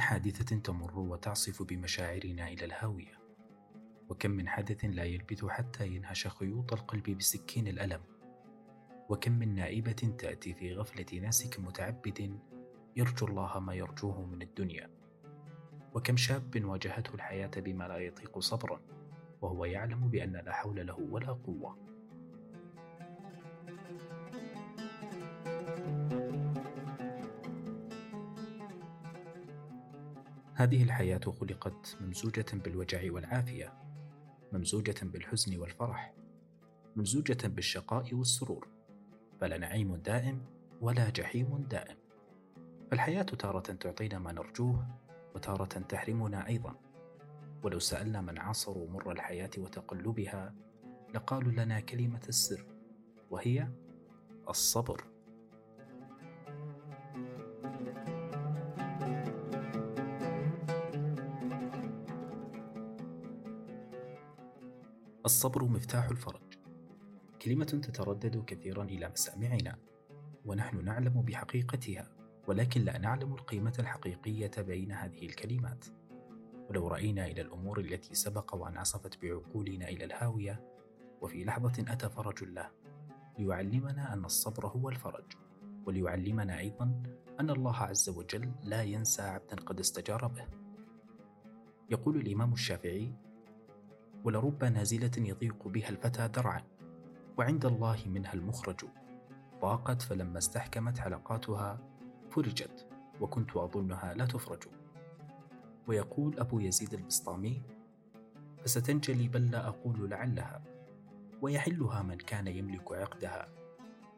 حادثة تمر وتعصف بمشاعرنا إلى الهاوية؟ وكم من حدث لا يلبث حتى ينهش خيوط القلب بسكين الألم؟ وكم من نائبة تأتي في غفلة ناسك متعبد يرجو الله ما يرجوه من الدنيا؟ وكم شاب واجهته الحياة بما لا يطيق صبرا وهو يعلم بأن لا حول له ولا قوة؟ هذه الحياة خلقت ممزوجة بالوجع والعافية ممزوجة بالحزن والفرح ممزوجة بالشقاء والسرور. فلا نعيم دائم ولا جحيم دائم. فالحياة تارة تعطينا ما نرجوه وتارة تحرمنا أيضا. ولو سألنا من عاصروا مر الحياة وتقلبها لقالوا لنا كلمة السر وهي الصبر. الصبر مفتاح الفرج. كلمة تتردد كثيرا إلى مسامعنا ونحن نعلم بحقيقتها ولكن لا نعلم القيمة الحقيقية بين هذه الكلمات. ولو رأينا إلى الأمور التي سبق وأن عصفت بعقولنا إلى الهاوية وفي لحظة أتى فرج الله ليعلمنا أن الصبر هو الفرج وليعلمنا أيضا أن الله عز وجل لا ينسى عبدا قد استجار به. يقول الإمام الشافعي ولرب نازلة يضيق بها الفتى درعا وعند الله منها المخرج. ضاقت فلما استحكمت حلقاتها فرجت وكنت أظنها لا تفرج. ويقول أبو يزيد البسطامي فستنجلي بل لا أقول لعلها ويحلها من كان يملك عقدها.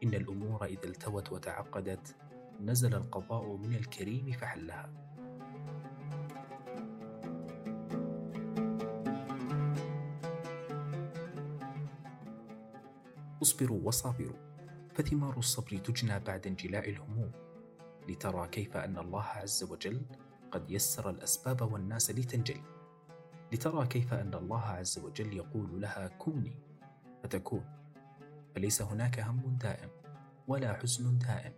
إن الأمور إذا التوت وتعقدت نزل القضاء من الكريم فحلها. اصبروا وصابروا فثمار الصبر تجنى بعد انجلاء الهموم. لترى كيف أن الله عز وجل قد يسر الأسباب والناس لتنجلي لترى كيف أن الله عز وجل يقول لها كوني فتكون. فليس هناك هم دائم ولا حزن دائم.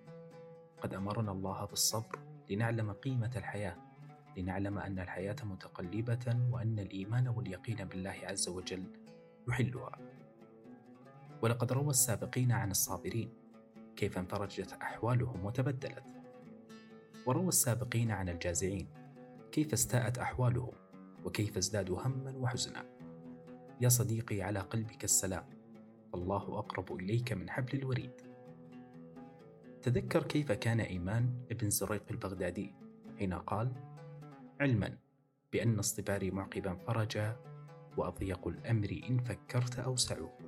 قد أمرنا الله بالصبر لنعلم قيمة الحياة لنعلم أن الحياة متقلبة وأن الإيمان واليقين بالله عز وجل يحلها. ولقد روى السابقين عن الصابرين كيف انفرجت أحوالهم وتبدلت. وروى السابقين عن الجازعين كيف استاءت أحوالهم وكيف ازدادوا هما وحزنا. يا صديقي على قلبك السلام الله أقرب إليك من حبل الوريد. تذكر كيف كان إيمان ابن زريق البغدادي حين قال علما بأن اصطباري معقبا فرجا وأضيق الأمر إن فكرت أوسعه.